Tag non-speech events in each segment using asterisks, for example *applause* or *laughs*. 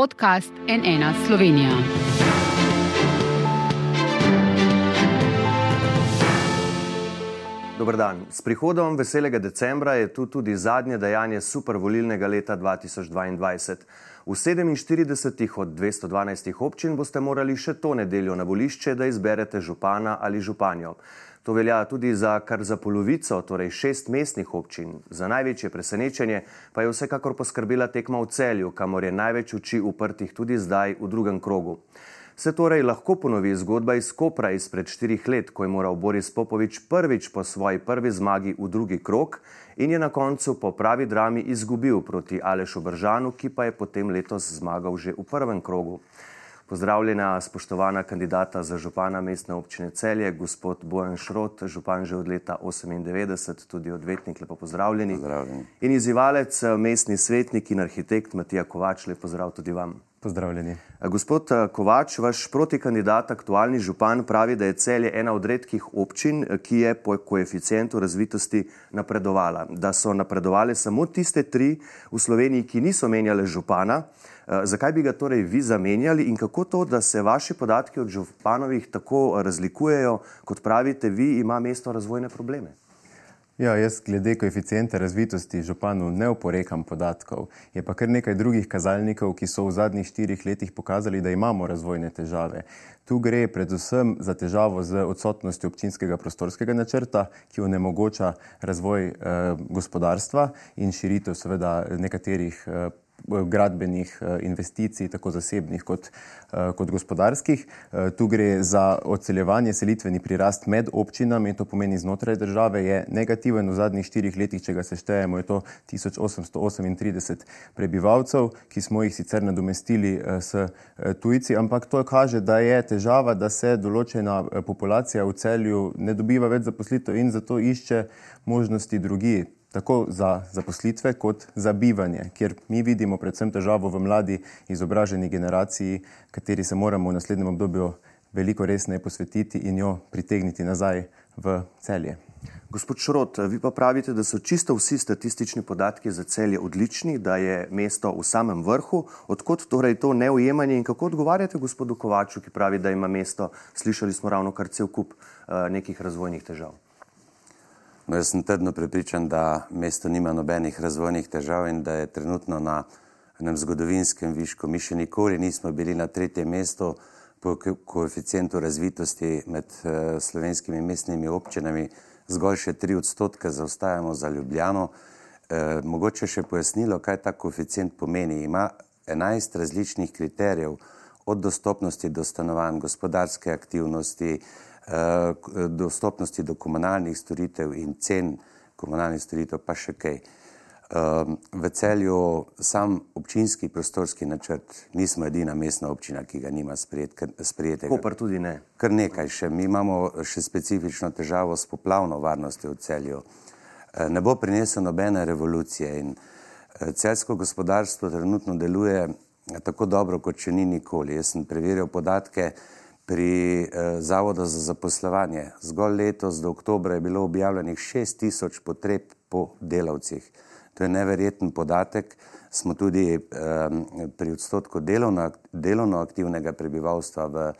podcast NN Slovenija. Dobr dan. S prihodom veselega decembra je tu tudi zadnje dejanje supervolilnega leta 2022. V 47 od 212 občin boste morali še to nedeljo na volišče, da izberete župana ali županjo. To velja tudi za kar za polovico, torej šest mestnih občin. Za največje presenečenje pa je vsekakor poskrbela tekma v celju, kamor je največ oči uprtih tudi zdaj v drugem krogu. Se torej lahko ponovi zgodba iz Kopra izpred štirih let, ko je moral Boris Popovič prvič po svoji prvi zmagi v drugi krok in je na koncu po pravi drami izgubil proti Alešu Bržanu, ki pa je potem letos zmagal že v prvem krogu. Pozdravljena, spoštovana kandidata za župana mestne občine Celje, gospod Bojan Šrot, župan že od leta 1998, tudi odvetnik, lepo pozdravljeni. Pozdravljeni. In izzivalec, mestni svetnik in arhitekt Matija Kovač, lepo pozdrav tudi vam. Pozdravljeni. Gospod Kovač, vaš protikandidat, aktualni župan, pravi, da je celje ena od redkih občin, ki je po koeficientu razvitosti napredovala. Da so napredovali samo tiste tri v Sloveniji, ki niso menjale župana. Zakaj bi ga torej vi zamenjali in kako to, da se vaši podatki od županovih tako razlikujejo, kot pravite, vi ima mesto razvojne probleme? Ja, jaz glede koeficienta razvitosti županu ne oporekam podatkov. Je pa kar nekaj drugih kazalnikov, ki so v zadnjih štirih letih pokazali, da imamo razvojne težave. Tu gre predvsem za težavo z odsotnostjo občinskega prostorskega načrta, ki onemogoča razvoj eh, gospodarstva in širitev seveda nekaterih eh, gradbenih eh, investicij, tako zasebnih kot, eh, kot gospodarskih. Eh, tu gre za odseljevanje, selitveni prirast med občinami, to pomeni znotraj države, je negativen v zadnjih štirih letih, če ga seštejemo, je to 1838 prebivalcev, ki smo jih sicer nadomestili s tujci, ampak to kaže, da je težava, da se določena populacija v celju ne dobiva več zaposlitev in zato išče možnosti drugi tako za zaposlitve, kot za bivanje, kjer mi vidimo predvsem težavo v mladi izobraženi generaciji, kateri se moramo v naslednjem obdobju veliko resneje posvetiti in jo pritegniti nazaj v celje. Gospod Šrot, vi pa pravite, da so čisto vsi statistični podatki za celje odlični, da je mesto v samem vrhu. Odkot torej to neujemanje in kako odgovarjate gospodu Kovaču, ki pravi, da ima mesto, slišali smo ravno kar cel kup uh, nekih razvojnih težav? No, jaz sem trdno prepričan, da mesto nima nobenih razvojnih težav in da je trenutno na enem zgodovinskem višku. Mi še nikoli nismo bili na tretjem mestu po koeficientu razvitosti med uh, slovenskimi mestnimi občinami, zgolj še tri odstotke zaostajamo za Ljubljano. E, mogoče še pojasnilo, kaj ta koeficient pomeni. Ima 11 različnih kriterijev, od dostopnosti do stanovanj, gospodarske aktivnosti, dostopnosti do komunalnih storitev in cen komunalnih storitev, pa še kaj. Ehm, v celju sam občinski prostorski načrt, nismo edina mestna občina, ki ga nima sprejetega. Kopr tudi ne. Kar nekaj še. Mi imamo še specifično težavo s poplavno varnostjo v celju. Eh, ne bo prinesel nobene revolucije in eh, celsko gospodarstvo trenutno deluje tako dobro, kot še ni nikoli. Jaz sem preveril podatke, pri eh, Zavodu za zaposlovanje. Zgolj letos do oktobra je bilo objavljenih 6000 potreb po delavcih. To je neverjeten podatek. Smo tudi eh, pri odstotku delovno, delovno aktivnega prebivalstva v eh,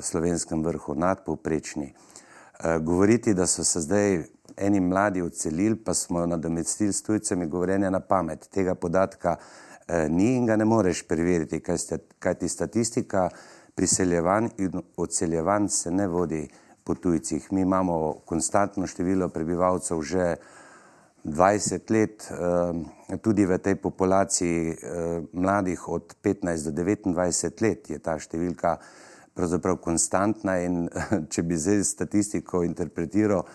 slovenskem vrhu nadpovprečni. Eh, govoriti, da so se zdaj eni mladi odselili, pa smo nadomestili s tujcami, govorjenje na pamet. Tega podatka eh, ni in ga ne moreš preveriti, kaj, sta, kaj ti statistika priseljevanj in odseljevanj se ne vodi po tujcih. Mi imamo konstantno število prebivalcev že 20 let, eh, tudi v tej populaciji eh, mladih od 15 do 29 let je ta številka pravzaprav konstantna in *laughs* če bi zdaj statistiko interpretiral,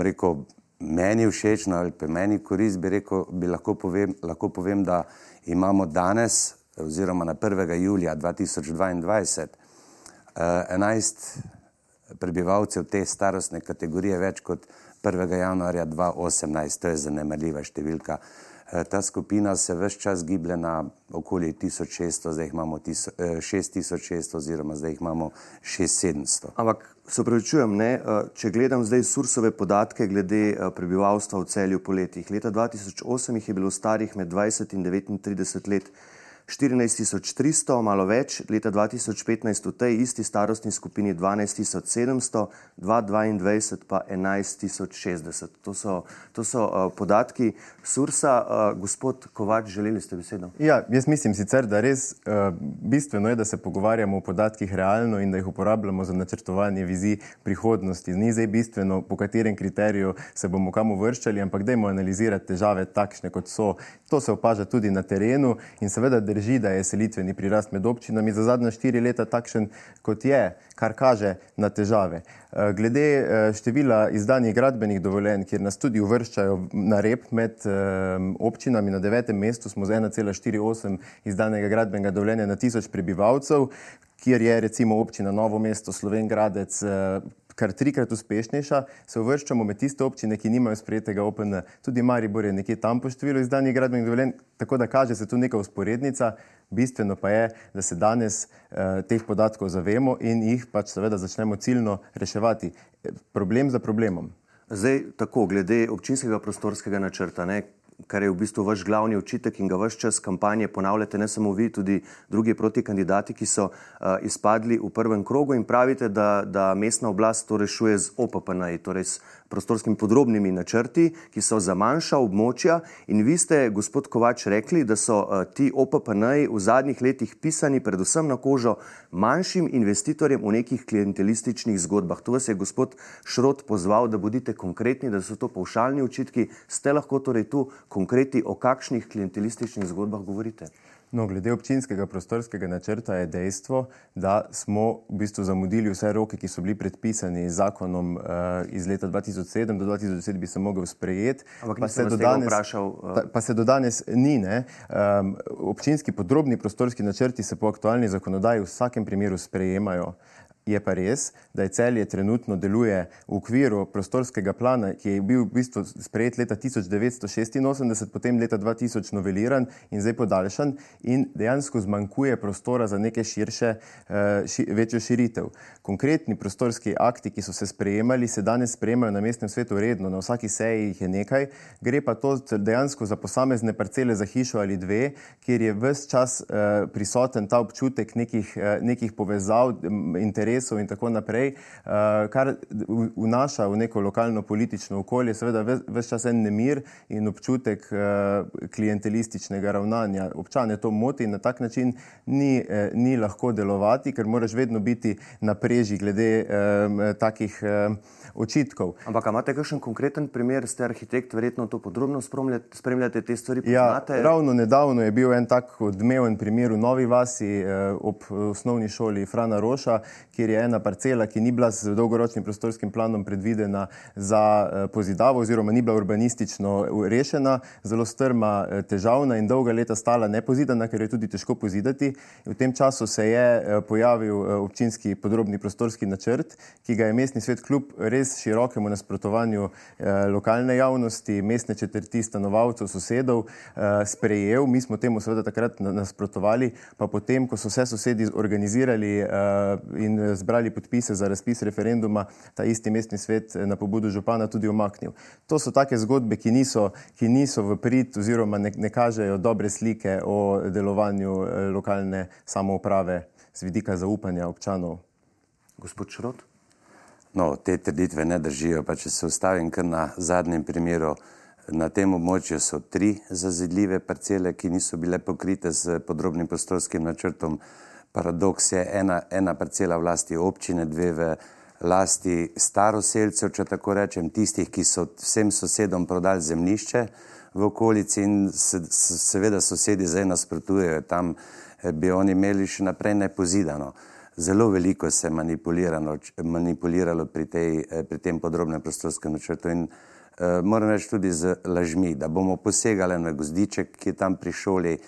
rekel, meni všečno ali pa meni korist, bi, rekel, bi lahko, povem, lahko povem, da imamo danes oziroma na 1. julija 2022 11 prebivalcev te starostne kategorije več kot 1. januarja 2018, to je zanemarljiva številka. Eh, ta skupina se vse čas giblje na okoli 1600, zdaj imamo 6600 eh, oziroma zdaj imamo 6700. Ampak se upravičujem, ne, eh, če gledam zdaj sursove podatke glede prebivalstva v celju po letih. Leta 2008 jih je bilo starih med 20 in 39 let 14300, malo več, leta 2015 v tej isti starostni skupini 12700, 2022 pa 11060. To so, to so uh, podatki Sursa. Uh, gospod Kovač, želeli ste besedo? Ja, jaz mislim sicer, da res uh, bistveno je, da se pogovarjamo o podatkih realno in da jih uporabljamo za načrtovanje vizij prihodnosti. Ni zdaj bistveno, po katerem kriteriju se bomo kam uvrščali, ampak dajmo analizirati težave takšne, kot so. To se opaža tudi na terenu in seveda drži, da je selitveni prirast med občinami za zadnja štiri leta takšen, kot je, kar kaže na težave. Eh, glede eh, števila izdanih gradbenih dovoljenj, kjer nas tudi uvrščajo na rep med eh, občinami, na devetem mestu smo z 1,48 izdanega gradbenega dovoljenja na tisoč prebivalcev, kjer je recimo občina Novo mesto, Slovengradec, kar trikrat uspešnejša, se uvrščamo med tiste občine, ki nimajo sprejetega OPN. Tudi Maribor je nekje tam po številu izdanih gradbenih dovoljenj, tako da kaže se tu neka usporednica. Bistveno pa je, da se danes eh, teh podatkov zavemo in jih pač seveda začnemo ciljno reševati. Problem za problemom. Zdaj, tako glede občinskega prostorskega načrta, ne, kar je v bistvu vaš glavni očitek in ga vse čas kampanje ponavljate, ne samo vi, tudi drugi proti kandidati, ki so uh, izpadli v prvem krogu in pravite, da, da mestna oblast to rešuje z OPPN, torej s prostorskimi podrobnimi načrti, ki so za manjša območja. In vi ste, gospod Kovač, rekli, da so uh, ti OPPN-ji v zadnjih letih pisani predvsem na kožo manjšim investitorjem v nekih klientelističnih zgodbah. Tu vas je gospod Šrot pozval, da bodite konkretni, da so to povšalni očitki. Ste lahko torej tu konkretni, o kakšnih klientelističnih zgodbah govorite? No, glede občinskega prostorskega načrta je dejstvo, da smo v bistvu zamudili vse roke, ki so bili predpisani z zakonom uh, iz leta 2007 do 2010, bi se mogel sprejeti. Ampak pa se, danes, vprašal, uh... pa se do danes ni. Um, občinski podrobni prostorski načrti se po aktualni zakonodaji v vsakem primeru sprejemajo. Je pa res, da je celje trenutno deluje v okviru prostorskega plana, ki je bil v bistvu sprejet leta 1986, potem leta 2000 noveliran in zdaj podaljšan in dejansko zmanjkuje prostora za neke širše, eh, ši, večjo širitev. Konkretni prostorski akti, ki so se sprejemali, se danes sprejemajo na mestnem svetu redno, na vsaki seji jih je nekaj, gre pa to dejansko za posamezne parcele za hišo ali dve, kjer je vse čas eh, prisoten ta občutek nekih, eh, nekih povezav, interesov, interesov in tako naprej, uh, kar vnaša v neko lokalno politično okolje, seveda več čas en nemir in občutek uh, klientelističnega ravnanja. Občane to moti in na tak način ni, eh, ni lahko delovati, ker moraš vedno biti na preži glede eh, takih eh, očitkov. Ampak imate kakšen konkreten primer, ste arhitekt, verjetno to podrobno spremljate, spremljate te stvari? Ja, ravno nedavno je bil en tak odmeven primer v Novi Vasi eh, ob osnovni šoli Frana Roša, kjer je ena parcela, ki ni bila z dolgoročnim prostorskim planom predvidena za eh, pozidavo oziroma ni bila urbanistično rešena, zelo strma, eh, težavna in dolga leta stala nepozidana, ker je tudi težko pozidati. V tem času se je eh, pojavil eh, občinski podrobni prostorski načrt, ki ga je mestni svet kljub res širokemu nasprotovanju eh, lokalne javnosti, mestne četrti, stanovalcev, sosedov eh, sprejel. Mi smo temu seveda takrat nasprotovali, pa potem, ko so vse sosedi organizirali eh, in zbrali podpise za razpis referenduma, ta isti mestni svet na pobudo župana tudi omaknil. To so take zgodbe, ki niso, ki niso v prid oziroma ne, ne kažejo dobre slike o delovanju lokalne samouprave z vidika zaupanja občanov. Gospod Šrot? No, te trditve ne držijo. Pa če se ustavim kar na zadnjem primeru, na tem območju so tri zazidljive parcele, ki niso bile pokrite z podrobnim prostorskim načrtom. Paradoks je ena, ena parcela vlasti občine, dve v lasti staroseljcev, če tako rečem, tistih, ki so vsem sosedom prodali zemljišče v okolici in se, seveda sosedi zdaj nasprotujejo, tam eh, bi oni imeli še naprej nepozidano. Zelo veliko se je manipuliralo pri, tej, eh, pri tem podrobnem prostorskem načrtu in uh, moram reči tudi z lažmi, da bomo posegali na gozdiček, ki je tam pri šoli,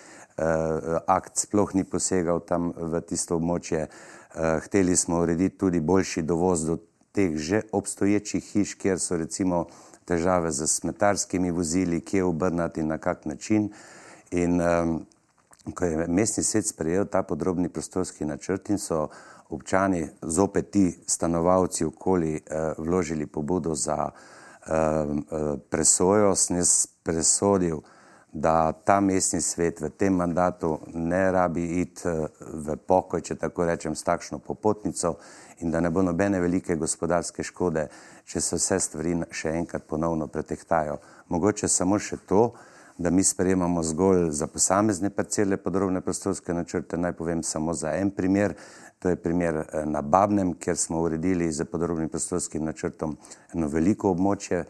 akt sploh ni posegal tam v tisto območje. Uh, hteli smo urediti tudi boljši dovoz do teh že obstoječih hiš, kjer so recimo težave z smetarskimi vozili, kje obrnati na kak način. In, um, ko je mestni svet sprejel ta podrobni prostorski načrt in so občani, zopet ti stanovalci okoli, eh, vložili pobudo za eh, eh presojo, sem jaz presodil, da ta mestni svet v tem mandatu ne rabi iti v pokoj, če tako rečem, s takšno popotnico in da ne bo nobene velike gospodarske škode, če se vse stvari še enkrat ponovno pretehtajo. Mogoče samo še to, da mi sprejemamo zgolj za posamezne parcele podrobne prostorske načrte. Naj povem samo za en primer. To je primer na Babnem, kjer smo uredili za podrobnim prostorskim načrtom eno veliko območje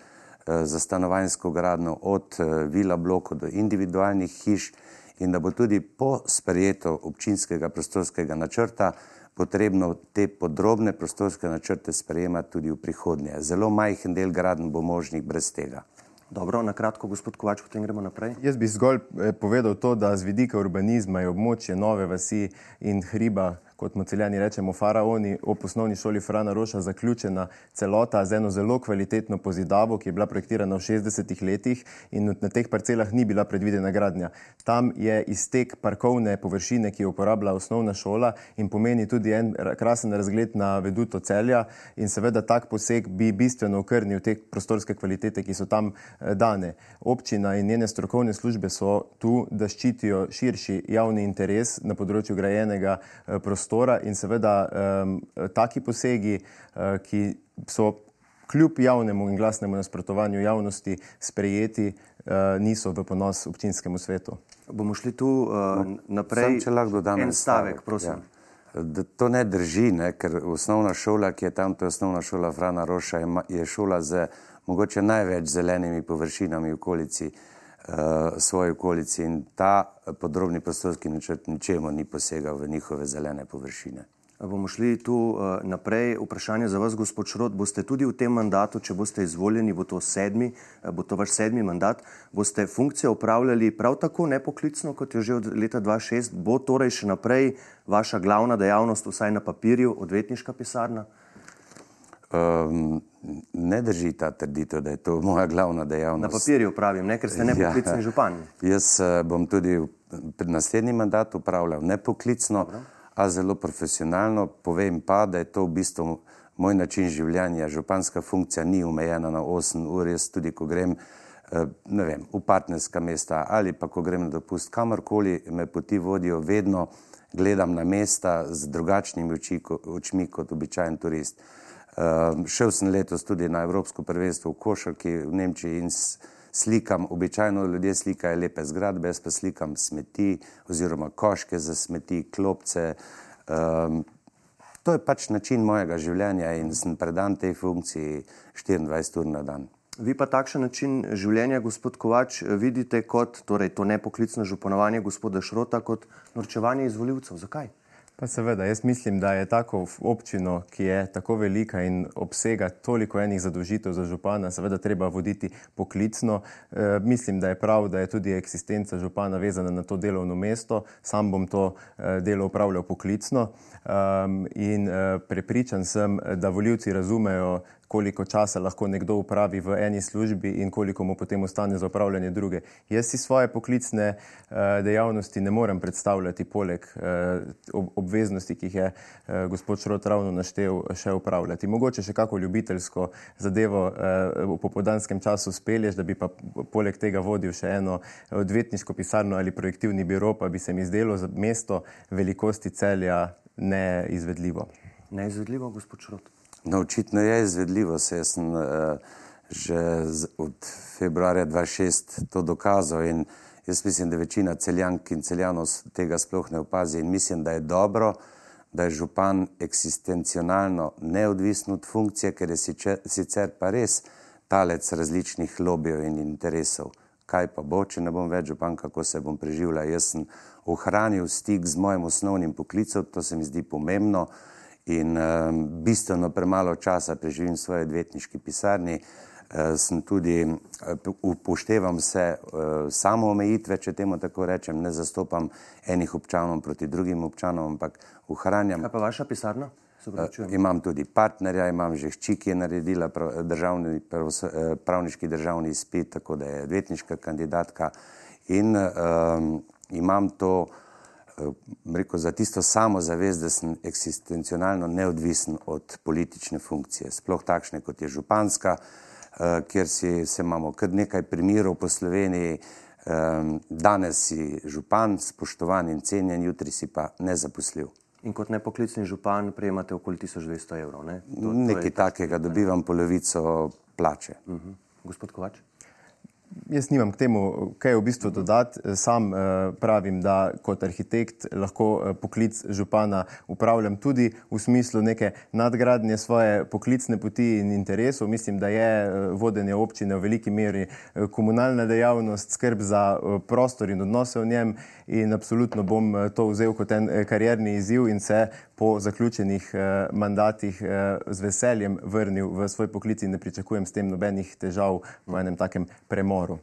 za stanovanjsko gradno, od vila blokov do individualnih hiš, in da bo tudi po sprejeto občinskega prostorskega načrta potrebno te podrobne prostorske načrte sprejemati tudi v prihodnje. Zelo majhen del graden bo možnih brez tega. Dobro, na kratko, gospod Kovač, potem gremo naprej. Jaz bi zgolj povedal to, da z vidika urbanizma je območje nove vasi in hriba kot mu celjani rečemo, faraoni, ob osnovni šoli Frana Roša zaključena celota z eno zelo kvalitetno pozidavo, ki je bila projektirana v 60-ih letih in na teh parcelah ni bila predvidena gradnja. Tam je iztek parkovne površine, ki jo uporablja osnovna šola in pomeni tudi en krasen razgled na veduto celja in seveda tak poseg bi bistveno okrnil te prostorske kvalitete, ki so tam dane. Občina in njene strokovne službe so tu, da ščitijo širši javni interes na področju grajenega prostora prostora in seveda um, taki posegi, uh, ki so kljub javnemu in glasnemu nasprotovanju javnosti sprejeti, uh, niso v ponos občinskemu svetu. Bomo šli tu uh, naprej. Sam, če lahko dodam en stavek, prosim. Ja. Da to ne drži, ne? ker osnovna šola, ki je tam, to je osnovna šola Frana Roša, je šola z mogoče največ zelenimi površinami v okolici. Eh, svoji okolici in ta podrobni prostorski načrt ničemu ni posegal v njihove zelene površine. Bomo šli tu uh, naprej. Vprašanje za vas, gospod Šrot. Boste tudi v tem mandatu, če boste izvoljeni, bo to, sedmi, bo to vaš sedmi mandat, boste funkcijo upravljali prav tako nepoklicno, kot je že od leta 2006? Bo torej še naprej vaša glavna dejavnost, vsaj na papirju, odvetniška pisarna? Um, ne drži ta trditev, da je to moja glavna dejavnost. Na papirju pravim, ne, ker ste nepoklicni ja, župan. Jaz uh, bom tudi v naslednji mandat upravljal nepoklicno, Dobro. a zelo profesionalno. Povem pa, da je to v bistvu moj način življenja. Županska funkcija ni omejena na 8 ur. Jaz tudi, ko grem uh, vem, v partnerska mesta ali pa ko grem na dopust kamorkoli, me poti vodijo, vedno gledam na mesta z drugačnimi očmi kot običajen turist. Uh, šel sem letos tudi na Evropsko prvenstvo v Košarki v Nemčiji in slikam, običajno ljudje slikajo lepe zgradbe, jaz pa slikam smeti oziroma koške za smeti, klopce. Um, to je pač način mojega življenja in sem predan tej funkciji 24 ur na dan. Vi pa takšen način življenja, gospod Kovač, vidite kot torej, to nepoklicno županovanje gospoda Šrota kot norčevanje izvoljivcev. Zakaj? Pa seveda, jaz mislim, da je tako občino, ki je tako velika in obsega toliko enih zadolžitev za župana, seveda treba voditi poklicno. E, mislim, da je prav, da je tudi eksistenca župana vezana na to delovno mesto. Sam bom to e, delo upravljal poklicno e, in e, prepričan sem, da voljivci razumejo koliko časa lahko nekdo upravi v eni službi in koliko mu potem ostane za upravljanje druge. Jaz si svoje poklicne uh, dejavnosti ne morem predstavljati poleg uh, obveznosti, ki jih je uh, gospod Šrot ravno naštel, še upravljati. Mogoče še kako ljubiteljsko zadevo v popodanskem času spelješ, da bi pa poleg tega vodil še eno odvetniško pisarno ali projektivni biro, pa bi se mi zdelo za mesto velikosti celja neizvedljivo. Neizvedljivo, gospod Šrot. No, očitno je izvedljivo, se jaz sem uh, že z, od februarja 2006 to dokazal in jaz mislim, da večina celjank in celjanov tega sploh ne opazi in mislim, da je dobro, da je župan eksistencionalno neodvisen od funkcije, ker je sicer pa res talec različnih lobijev in interesov. Kaj pa bo, če ne bom več župan, kako se bom preživljal. Jaz sem ohranil stik z mojim osnovnim poklicom, to se mi zdi pomembno in um, bistveno premalo časa preživim v svoji odvetniški pisarni. Uh, sem tudi uh, upoštevam se uh, samo omejitve, če temu tako rečem, ne zastopam enih občanov proti drugim občanom, ampak ohranjam. Kaj pa vaša pisarna? Uh, imam tudi partnerja, imam že hči, ki je naredila prav, državni, prav, pravniški državni izpit, tako da je odvetniška kandidatka in um, imam to Eh, rekel, za tisto samo zavest, da sem eksistencionalno neodvisen od politične funkcije, sploh takšne kot je županska, eh, kjer si, se imamo kar nekaj primerov po Sloveniji, danes si župan, spoštovan in cenjen, jutri si pa nezaposljiv. In kot nepoklicni župan prejemate okoli 1200 evrov. Ne? To, to Nekaj takega, dobivam polovico plače. Uh mhm. -huh. Gospod Kovač? Jaz nimam k temu, kaj v bistvu dodati. Sam eh, pravim, da kot arhitekt lahko eh, poklic župana upravljam tudi v smislu neke nadgradnje svoje poklicne poti in interesov. Mislim, da je eh, vodenje občine v veliki meri komunalna dejavnost, skrb za prostor in odnose v njem in absolutno bom to vzel kot en karjerni izziv in se po zaključenih mandatih z veseljem vrnil v svoj poklic in ne pričakujem s tem nobenih težav v enem takem premoru.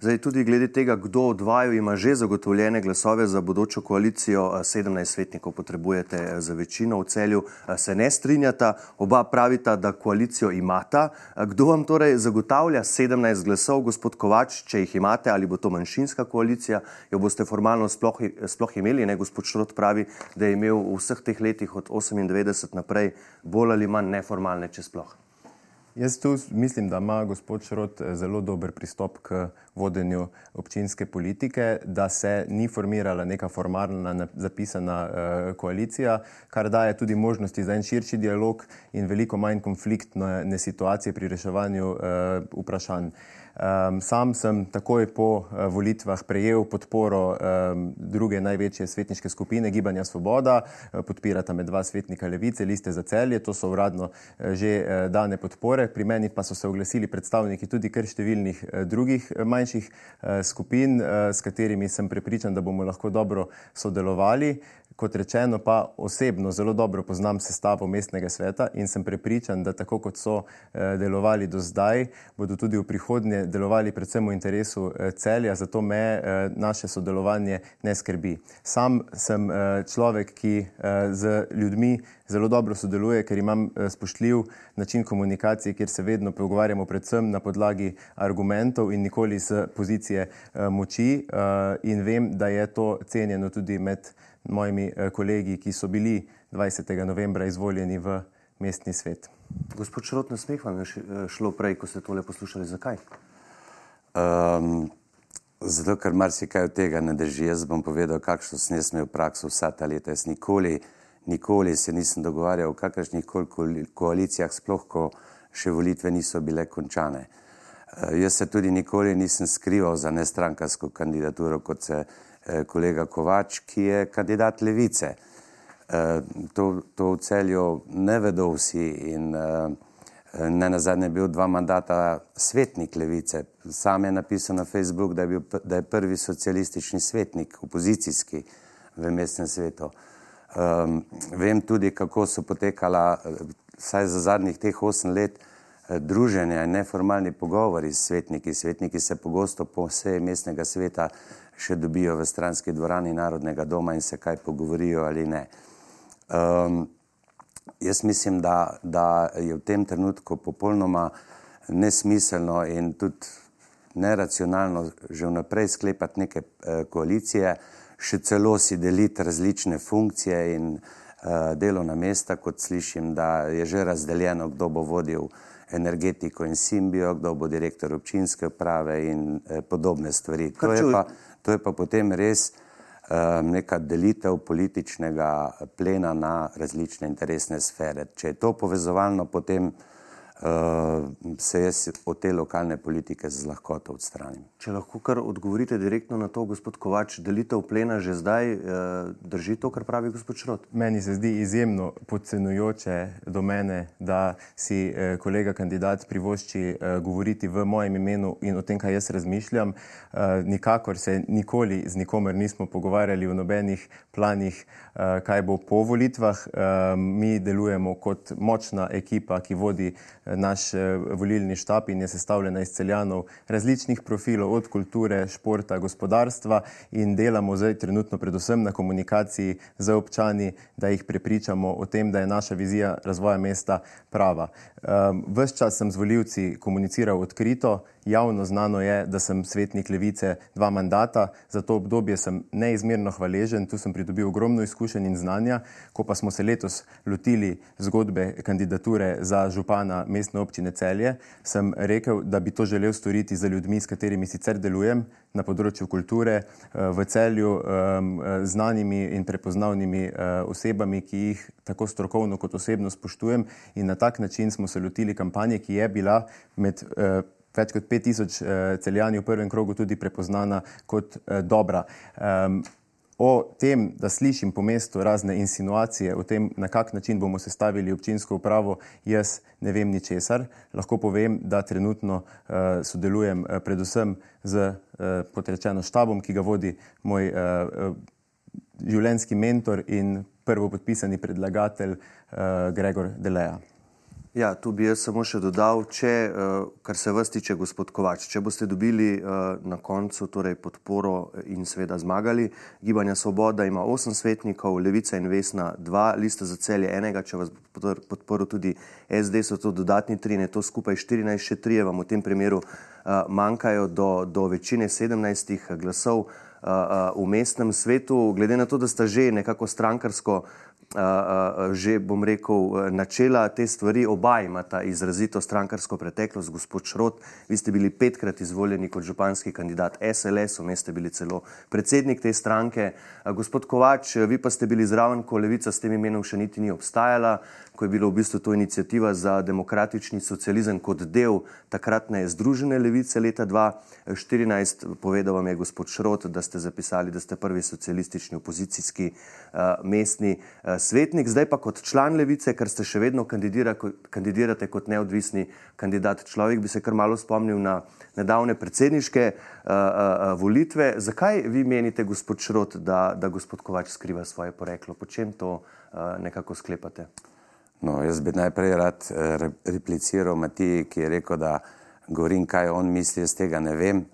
Zdaj, tudi glede tega, kdo od vaju ima že zagotovljene glasove za bodočo koalicijo, 17 svetnikov potrebujete za večino v celju, se ne strinjata, oba pravita, da koalicijo imata. Kdo vam torej zagotavlja 17 glasov, gospod Kovač, če jih imate, ali bo to manjšinska koalicija, jo boste formalno sploh, sploh imeli? Ne? Gospod Šrot pravi, da je imel v vseh teh letih od 98 naprej bolj ali manj neformalne, če sploh. Jaz tu mislim, da ima gospod Šrot eh, zelo dober pristop k vodenju občinske politike, da se ni formirala neka formalna zapisana uh, koalicija, kar daje tudi možnosti za en širši dialog in veliko manj konfliktne situacije pri reševanju uh, vprašanj. Um, sam sem takoj po uh, volitvah prejel podporo um, druge največje svetniške skupine Gibanja Svoboda, uh, podpirata me dva svetnika Levice, liste za celje, to so uradno uh, že uh, dane podpore. Pri meni pa so se oglasili predstavniki tudi kar številnih uh, drugih uh, manjših uh, skupin, uh, s katerimi sem prepričan, da bomo lahko dobro sodelovali. Kot rečeno, pa osebno zelo dobro poznam sestavo mestnega sveta in sem prepričan, da tako kot so eh, delovali do zdaj, bodo tudi v prihodnje delovali predvsem v interesu eh, celja, zato me eh, naše sodelovanje ne skrbi. Sam sem človek, ki z ljudmi zelo dobro sodeluje, ker imam spoštljiv način komunikacije, kjer se vedno pogovarjamo predvsem na podlagi argumentov in nikoli z pozicije moči in vem, da je to cenjeno tudi med mojimi eh, kolegi, ki so bili 20. novembra izvoljeni v mestni svet. Gospod Šrot, na smeh vam je eh, šlo prej, ko ste tole poslušali. Zakaj? Um, zato, ker marsikaj od tega ne drži. Jaz bom povedal, kakšno sem jaz imel prakso vsa ta leta. Jaz nikoli, nikoli se nisem dogovarjal o kakršnih koli koalicijah, sploh ko še volitve niso bile končane. Uh, jaz se tudi nikoli nisem skrival za nestrankarsko kandidaturo, kot se Eh, kolega Kovač, ki je kandidat levice. Eh, to, to v celju ne vedo vsi in eh, ne na zadnje bil dva mandata svetnik levice. Sam je napisal na Facebook, da je, bil, da je prvi socialistični svetnik, opozicijski v mestnem svetu. Um, vem tudi, kako so potekala, vsaj za zadnjih teh osem let, druženja in neformalni pogovori s svetniki. Svetniki se pogosto po vsej mestnega sveta še dobijo v stranski dvorani Narodnega doma in se kaj pogovorijo ali ne. Um, jaz mislim, da, da je v tem trenutku popolnoma nesmiselno in tudi neracionalno že vnaprej sklepati neke uh, koalicije, še celo si deliti različne funkcije in uh, delovna mesta, kot slišim, da je že razdeljeno, kdo bo vodil energetiko in simbijo, kdo bo direktor občinske uprave in eh, podobne stvari. To je pa, To je pa potem res um, neka delitev političnega plena na različne interesne sfere. Če je to povezovalno, potem se jaz od te lokalne politike z lahkoto odstranim. Če lahko kar odgovorite direktno na to, gospod Kovač, delitev plena že zdaj uh, drži to, kar pravi gospod Šrot? Meni se zdi izjemno podcenujoče do mene, da si uh, kolega kandidat privošči govoriti v mojem imenu in o tem, kaj jaz razmišljam. Nikakor se nikoli z nikomer nismo pogovarjali o nobenih planih, kaj bo po volitvah. Uh, mi delujemo kot močna ekipa, ki vodi naš eh, volilni štab in je sestavljena iz celjanov različnih profilov, od kulture, športa, gospodarstva in delamo zdaj trenutno predvsem na komunikaciji z občani, da jih prepričamo o tem, da je naša vizija razvoja mesta prava. Ves čas sem z voljivci komuniciral odkrito, javno znano je, da sem svetnik levice dva mandata, za to obdobje sem neizmerno hvaležen, tu sem pridobil ogromno izkušenj in znanja, ko pa smo se letos lotili zgodbe kandidature za župana mestne občine Celje, sem rekel, da bi to želel storiti za ljudmi, s katerimi sicer delujem na področju kulture v celju, znanimi in prepoznavnimi osebami, ki jih tako strokovno kot osebno spoštujem. In na tak način smo se lotili kampanje, ki je bila med več kot 5000 celjani v prvem krogu tudi prepoznana kot dobra. O tem, da slišim po mestu razne insinuacije o tem, na kak način bomo sestavili občinsko upravo, jaz ne vem ničesar. Lahko povem, da trenutno uh, sodelujem uh, predvsem z uh, potrečeno štabom, ki ga vodi moj uh, uh, življenjski mentor in prvo podpisani predlagatelj uh, Gregor Deleja. Ja, tu bi jaz samo še dodal, če, uh, kar se vas tiče, gospod Kovač, če boste dobili uh, na koncu torej podporo in seveda zmagali, Gibanja Svoboda ima osem svetnikov, Levica in Vesna dva, lista za celje enega, če vas bo podporil tudi SD, so to dodatni tri, ne to skupaj 14, še trije vam v tem primeru manjkajo do, do večine 17 glasov. V mestnem svetu, glede na to, da sta že nekako strankarsko že, bom rekel, načela te stvari, oba imata izrazito strankarsko preteklost. Gospod Šrot, vi ste bili petkrat izvoljeni kot županski kandidat SLS, vmes ste bili celo predsednik te stranke. Gospod Kovač, vi pa ste bili zraven, ko levica s tem imenom še niti ni obstajala ko je bila v bistvu to inicijativa za demokratični socializem kot del takratne Združene levice leta 2014. Povedal vam je gospod Šrot, da ste zapisali, da ste prvi socialistični opozicijski uh, mestni uh, svetnik, zdaj pa kot član levice, ker ste še vedno kandidira, kandidirate kot neodvisni kandidat. Človek bi se kar malo spomnil na nedavne predsedniške uh, uh, volitve. Zakaj vi menite, gospod Šrot, da, da gospod Kovač skriva svoje poreklo? Po čem to uh, nekako sklepate? No, jaz bi najprej rad eh, repliciral Matiji, ki je rekel, da govorim, kaj on misli, jaz tega ne vem.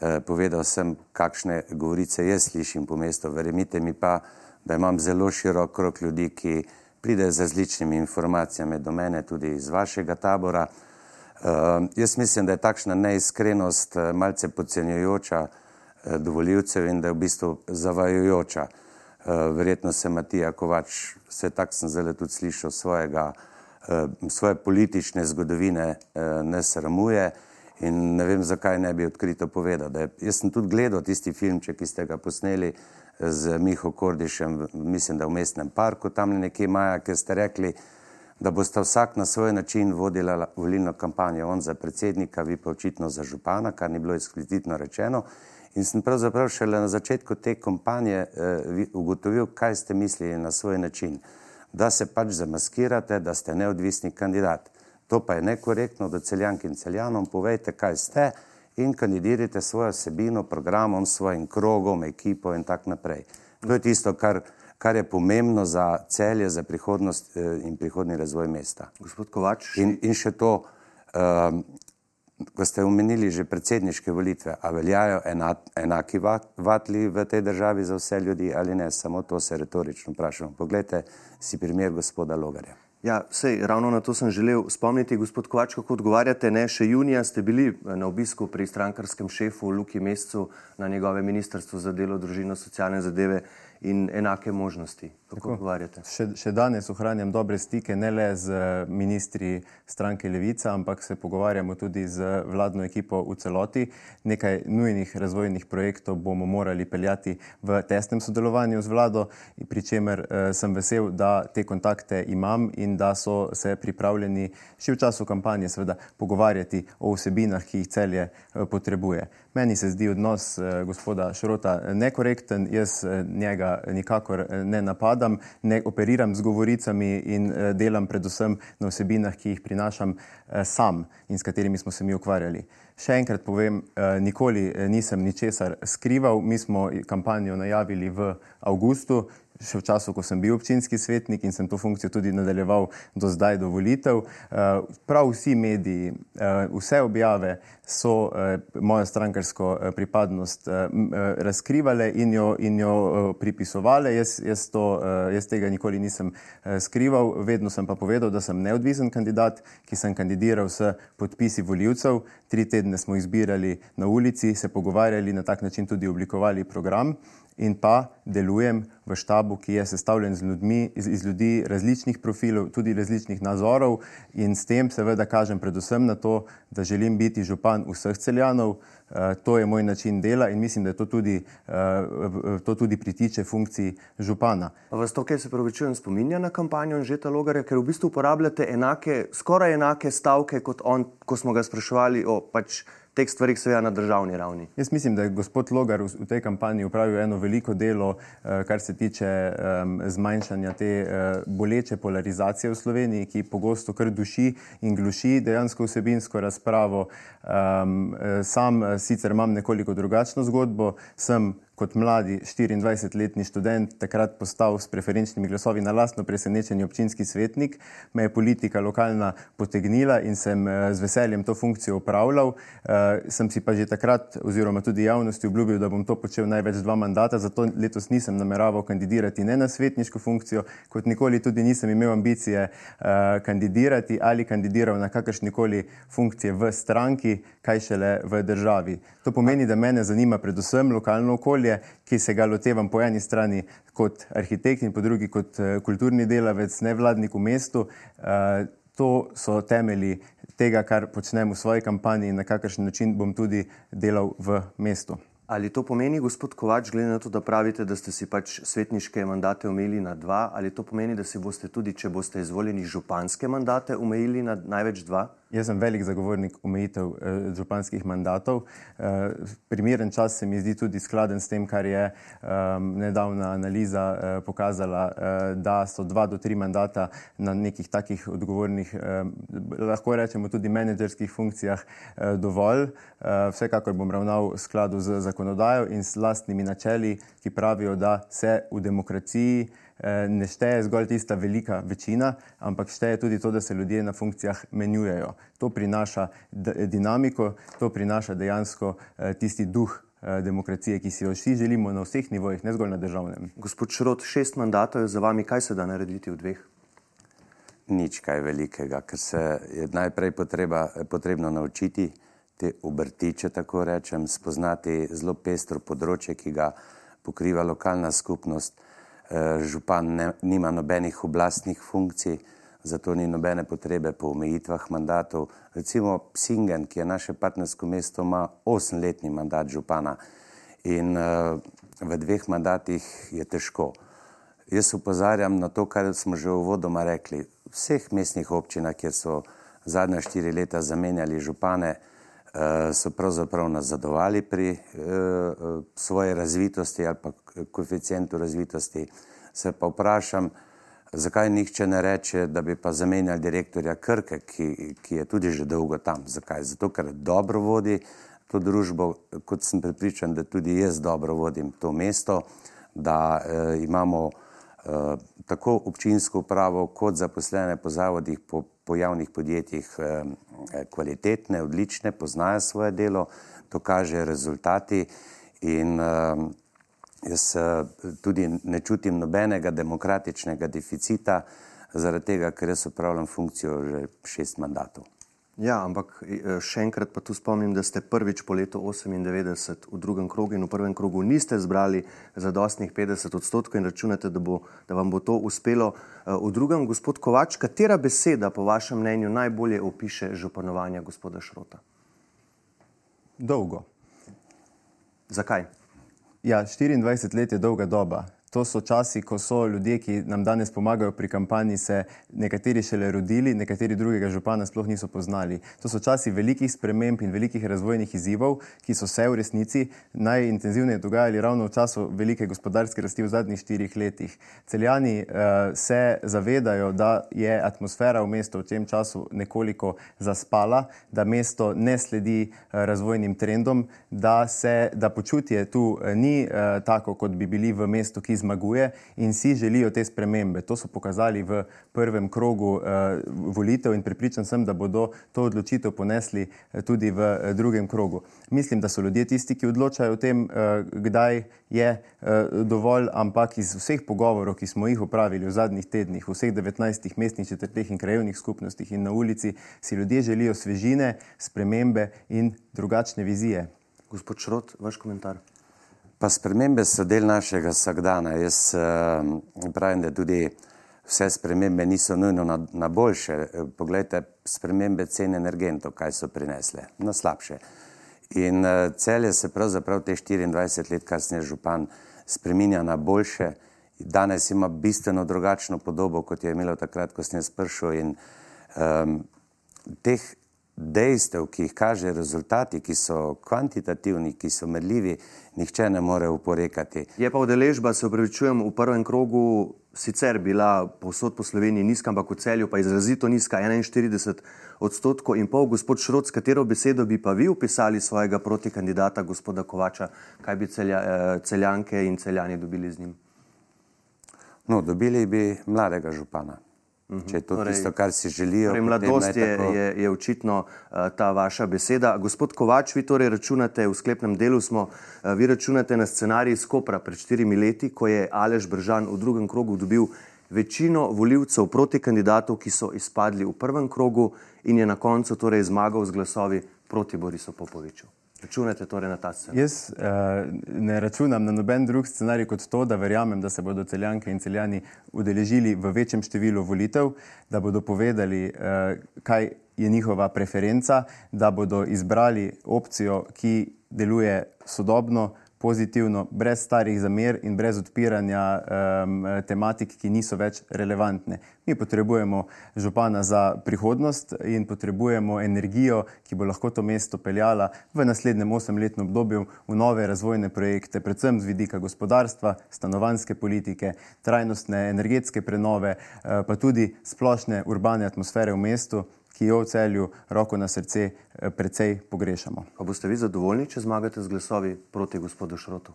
Eh, povedal sem, kakšne govorice jaz slišim po mestu. Verjemite mi pa, da imam zelo širok krok ljudi, ki pridejo z različnimi informacijami do mene, tudi iz vašega tabora. Uh, jaz mislim, da je takšna neiskrenost malce podcenjujoča uh, do voljivcev in da je v bistvu zavajujoča. Eh, verjetno se Matija Kovač, vse tako sem zdaj tudi slišal, svojega, eh, svoje politične zgodovine eh, ne sramuje in ne vem, zakaj ne bi odkrito povedal. Je, jaz sem tudi gledal tisti filmček, ki ste ga posneli z Miho Kordišem, mislim, da v mestnem parku, tam nekje maja, ker ste rekli, da boste vsak na svoj način vodila volilno kampanjo, on za predsednika, vi pa očitno za župana, kar ni bilo eksplicitno rečeno. In sem pravzaprav šele na začetku te kampanje eh, ugotovil, kaj ste mislili na svoj način. Da se pač zamaskirate, da ste neodvisni kandidat. To pa je nekorektno, da celjank in celjanom povejte, kaj ste in kandidirajte svojo sebino, programom, svojim krogom, ekipo in tako naprej. To je tisto, kar, kar je pomembno za celje, za prihodnost eh, in prihodni razvoj mesta. Gospod Kovač. In, in še to, uh, ko ste omenili že predsedniške volitve, a veljajo enaki vatli v tej državi za vse ljudi ali ne, samo to se retorično vprašamo. Poglejte si primer gospoda Logarja. Ja, sej, ravno na to sem želel spomniti, gospod Kovač, kako odgovarjate. Ne, še junija ste bili na obisku pri strankarskem šefu Luki Mescu na njegove ministrstvo za delo, družino, socialne zadeve in enake možnosti. Kako odgovarjate? Še, še danes ohranjam dobre stike ne le z ministri stranke Levica, ampak se pogovarjamo tudi z vladno ekipo v celoti. Nekaj nujnih razvojnih projektov bomo morali peljati v tesnem sodelovanju z vlado, pri čemer eh, sem vesel, da te kontakte imam in da so se pripravljeni še v času kampanje seveda pogovarjati o vsebinah, ki jih celje eh, potrebuje. Meni se zdi odnos eh, gospoda Šrota nekorekten, jaz eh, njega nikakor eh, ne napadam, ne operiram z govoricami in delam predvsem na vsebinah, ki jih prinašam sam in s katerimi smo se mi ukvarjali. Še enkrat povem, nikoli nisem ničesar skrival, mi smo kampanjo najavili v avgustu, še v času, ko sem bil občinski svetnik in sem to funkcijo tudi nadaljeval do zdaj, do volitev. Prav vsi mediji, vse objave so eh, mojo strankarsko pripadnost razkrivale in jo, in jo pripisovale. Jaz, jaz, to, jaz tega nikoli nisem skrival, vedno sem pa povedal, da sem neodvisen kandidat, ki sem kandidiral s podpisi voljivcev. Tri tedne smo izbirali na ulici, se pogovarjali, na tak način tudi oblikovali program in pa delujem v štabu, ki je sestavljen z ljudmi, iz, iz ljudi različnih profilov, tudi različnih nazorov in s tem seveda kažem predvsem na to, da želim biti župan vseh celjanov. Uh, to je moj način dela in mislim, da to tudi, uh, to tudi pritiče funkciji župana. A vas to, kaj se pravi, čujem, spominja na kampanjo Anžeta Logarja, ker v bistvu uporabljate enake, skoraj enake stavke kot on, ko smo ga spraševali o pač teh stvarih seveda na državni ravni. Jaz mislim, da je gospod Logar v tej kampanji upravil eno veliko delo, eh, kar se tiče um, zmanjšanja te uh, boleče polarizacije v Sloveniji, ki pogosto kar duši in gluši dejansko vsebinsko razpravo. Um, sam sicer imam nekoliko drugačno zgodbo, sem kot mladi 24-letni študent takrat postal s preferenčnimi glasovi na lastno presenečenje občinski svetnik, me je politika lokalna potegnila in sem eh, z veseljem to funkcijo upravljal. Uh, sem si pa že takrat oziroma tudi javnosti obljubil, da bom to počel največ dva mandata, zato letos nisem nameraval kandidirati ne na svetniško funkcijo, kot nikoli tudi nisem imel ambicije uh, kandidirati ali kandidiral na kakršnikoli funkcije v stranki, kaj šele v državi. To pomeni, da mene zanima predvsem lokalno okolje, okolje, ki se ga lotevam po eni strani kot arhitekt in po drugi kot uh, kulturni delavec, nevladnik v mestu. Uh, to so temelji tega, kar počnem v svoji kampanji in na kakršen način bom tudi delal v mestu. Ali to pomeni, gospod Kovač, glede na to, da pravite, da ste si pač svetniške mandate omejili na dva, ali to pomeni, da si boste tudi, če boste izvoljeni, županske mandate omejili na največ dva? Jaz sem velik zagovornik omejitev eh, županskih mandatov. Eh, primeren čas se mi zdi tudi skladen s tem, kar je eh, nedavna analiza eh, pokazala, eh, da so dva do tri mandata na nekih takih odgovornih, eh, lahko rečemo tudi menedžerskih funkcijah eh, dovolj. Eh, vsekakor bom ravnal v skladu z zakonodajo in s lastnimi načeli, ki pravijo, da se v demokraciji ne šteje zgolj tista velika večina, ampak šteje tudi to, da se ljudje na funkcijah menjujejo. To prinaša dinamiko, to prinaša dejansko eh, tisti duh eh, demokracije, ki si jo vsi želimo na vseh nivojih, ne zgolj na državnem. Gospod Šrot, šest mandatov je za vami, kaj se da narediti v dveh? Nič kaj velikega, ker se je najprej potreba, potrebno naučiti te obrtiče, tako rečem, spoznati zelo pestro področje, ki ga pokriva lokalna skupnost. Eh, župan ne, nima nobenih oblastnih funkcij, zato ni nobene potrebe po omejitvah mandatov. Recimo Singen, ki je naše partnersko mesto, ima osemletni mandat župana in uh, v dveh mandatih je težko. Jaz upozarjam na to, kar smo že v vodoma rekli. V vseh mestnih občinah, kjer so zadnja štiri leta zamenjali župane, so pravzaprav nazadovali pri uh, svoji razvitosti ali pa koeficientu razvitosti. Se pa vprašam, zakaj nihče ne reče, da bi pa zamenjali direktorja Krke, ki, ki je tudi že dolgo tam. Zakaj? Zato, ker dobro vodi to družbo, kot sem pripričan, da tudi jaz dobro vodim to mesto, da eh, imamo eh, tako občinsko upravo, kot zaposlene po zavodih, po, po javnih podjetjih eh, kvalitetne, odlične, poznajo svoje delo, to kaže rezultati in eh, Jaz eh, tudi ne čutim nobenega demokratičnega deficita, zaradi tega, ker jaz upravljam funkcijo že šest mandatov. Ja, ampak eh, še enkrat pa tu spomnim, da ste prvič po letu 98 v drugem krogu in v prvem krogu niste zbrali zadostnih 50 odstotkov in računate, da, bo, da vam bo to uspelo. Eh, v drugem, gospod Kovač, katera beseda po vašem mnenju najbolje opiše županovanje gospoda Šrota? Dolgo. Zakaj? Ja, 24 let je dolga doba. To so časi, ko so ljudje, ki nam danes pomagajo pri kampanji, se nekateri šele rodili, nekateri drugega župana sploh niso poznali. To so časi velikih sprememb in velikih razvojnih izzivov, ki so se v resnici najintenzivneje dogajali ravno v času velike gospodarske rasti v zadnjih štirih letih. Celjani uh, se zavedajo, da je atmosfera v mestu v tem času nekoliko zaspala, da mesto ne sledi uh, razvojnim trendom, da, se, da počutje tu uh, ni uh, tako, kot bi bili v mestu, ki zmaguje in si želijo te spremembe. To so pokazali v prvem krogu uh, volitev in pripričan sem, da bodo to odločitev ponesli uh, tudi v uh, drugem krogu. Mislim, da so ljudje tisti, ki odločajo o tem, uh, kdaj je uh, dovolj, ampak iz vseh pogovorov, ki smo jih upravili v zadnjih tednih, v vseh 19 mestnih četrteh in krajevnih skupnostih in na ulici, si ljudje želijo svežine, spremembe in drugačne vizije. Gospod Šrot, vaš komentar. Pa spremembe so del našega vsakdana. Jaz uh, pravim, da tudi vse spremembe niso nujno na, na boljše. Poglejte, spremembe cen energentov, kaj so prinesle, na slabše. In uh, celje se pravzaprav te 24 let kasneje župan spreminja na boljše. Danes ima bistveno drugačno podobo, kot je imelo takrat, ko sem jaz prišel. In um, teh dejstev, ki jih kaže rezultati, ki so kvantitativni, ki so merljivi, nihče ne more uporekati. Je pa udeležba, se upravičujem, v prvem krogu sicer bila povsod po Sloveniji nizka, ampak v celju pa izrazito nizka, 41 odstotkov in pol. Gospod Šrot, s katero besedo bi pa vi upisali svojega protikandidata, gospoda Kovača, kaj bi celja, eh, celjanke in celjani dobili z njim? No, dobili bi mladega župana. Če je to torej, tisto, kar si želijo. Torej mladost je, tako... je, je očitno uh, ta vaša beseda. Gospod Kovač, vi torej računate, v sklepnem delu smo, uh, vi računate na scenarij iz Kopra pred štirimi leti, ko je Alež Bržan v drugem krogu dobil večino voljivcev proti kandidatov, ki so izpadli v prvem krogu in je na koncu torej zmagal z glasovi proti Borisu Popoviču. Računate torej na ta scenarij? Jaz uh, ne računam na noben drug scenarij kot to, da verjamem, da se bodo celjanke in celjani udeležili v večjem številu volitev, da bodo povedali, uh, kaj je njihova preferenca, da bodo izbrali opcijo, ki deluje sodobno, pozitivno, brez starih zamer in brez odpiranja um, tematik, ki niso več relevantne. Mi potrebujemo župana za prihodnost in potrebujemo energijo, ki bo lahko to mesto peljala v naslednjem osemletnem obdobju v nove razvojne projekte, predvsem z vidika gospodarstva, stanovanske politike, trajnostne energetske prenove, uh, pa tudi splošne urbane atmosfere v mestu ki jo v celju, roko na srce, eh, precej pogrešamo. Pa boste vi zadovoljni, če zmagate z glasovi proti gospodu Šrotu?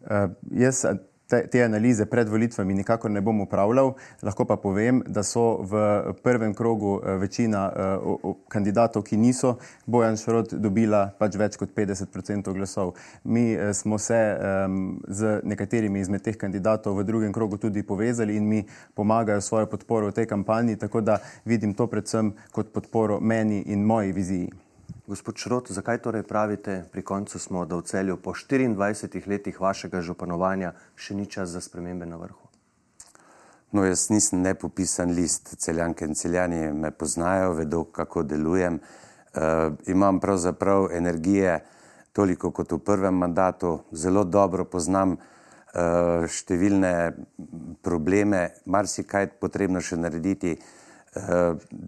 Uh, jaz te, te analize pred volitvami nikakor ne bom upravljal, lahko pa povem, da so v prvem krogu eh, večina uh, kandidatov, ki niso Bojan Šrot, dobila pač več kot 50% glasov. Mi uh, smo se um, z nekaterimi izmed teh kandidatov v drugem krogu tudi povezali in mi pomagajo svojo podporo v tej kampanji, tako da vidim to predvsem kot podporo meni in moji viziji. Gospod Šrot, zakaj torej pravite, pri koncu smo, da v celju po 24 letih vašega županovanja še ni čas za spremembe na vrhu? No, jaz nisem nepopisan list, celjanke in celjani me poznajo, vedo, kako delujem. Uh, imam pravzaprav energije toliko kot v prvem mandatu, zelo dobro poznam uh, številne probleme, marsikaj potrebno še narediti.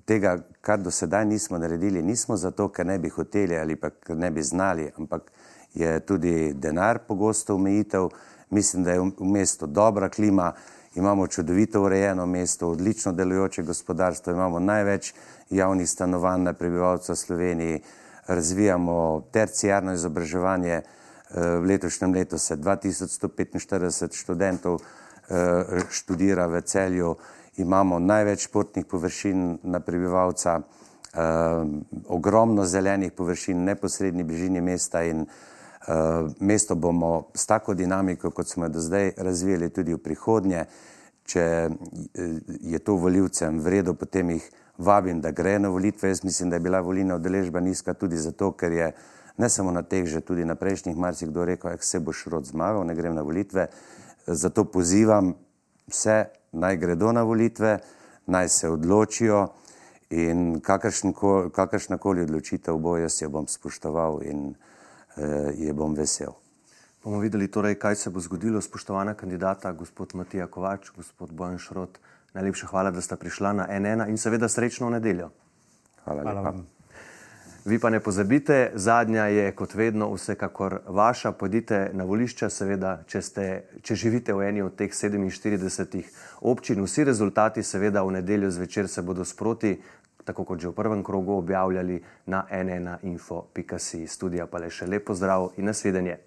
Tega, kar do sedaj nismo naredili, nismo zato, ker ne bi hoteli ali pa ker ne bi znali, ampak je tudi denar pogosto omejitev. Mislim, da je v mestu dobra klima, imamo čudovito urejeno mesto, odlično delujoče gospodarstvo, imamo največ javnih stanovanj na prebivalca Sloveniji, razvijamo terciarno izobraževanje. Eh, v letošnjem letu se 2145 študentov eh, študira v celju imamo največ športnih površin na prebivalca, eh, ogromno zelenih površin v neposrednji bližini mesta in eh, mesto bomo s tako dinamiko, kot smo do zdaj razvijali tudi v prihodnje. Če eh, je to voljivcem vredno, potem jih vabim, da gre na volitve. Jaz mislim, da je bila volilna udeležba nizka tudi zato, ker je ne samo na teh, že tudi na prejšnjih marsikdo rekel, da se boš rod zmagal, ne grem na volitve. Zato pozivam vse naj gredo na volitve, naj se odločijo in kakršna koli odločitev bo, jaz jo bom spoštoval in eh, je bom vesel. Bomo videli torej, kaj se bo zgodilo, spoštovana kandidata, gospod Matija Kovač, gospod Bojan Šrot. Najlepša hvala, da ste prišla na NN in seveda srečno v nedeljo. Hvala, hvala lepa. Vi pa ne pozabite, zadnja je kot vedno vsekakor vaša. Pojdite na volišča, seveda, če, ste, če živite v eni od teh 47 občin. Vsi rezultati, seveda, v nedeljo zvečer se bodo sproti, tako kot že v prvem krogu, objavljali na nnainfo.si. Studija pa le še lepo zdrav in nasvidenje.